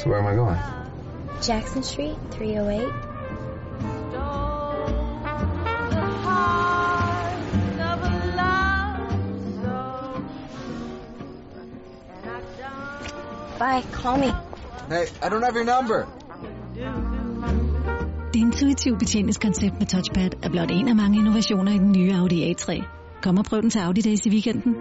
So where am I going? Jackson Street, 308. Bye, call me. Hey, I don't have your number. Det intuitive betjeningskoncept med touchpad er blot en af mange innovationer i den nye Audi A3. Kom og prøv den til Audi Days i weekenden.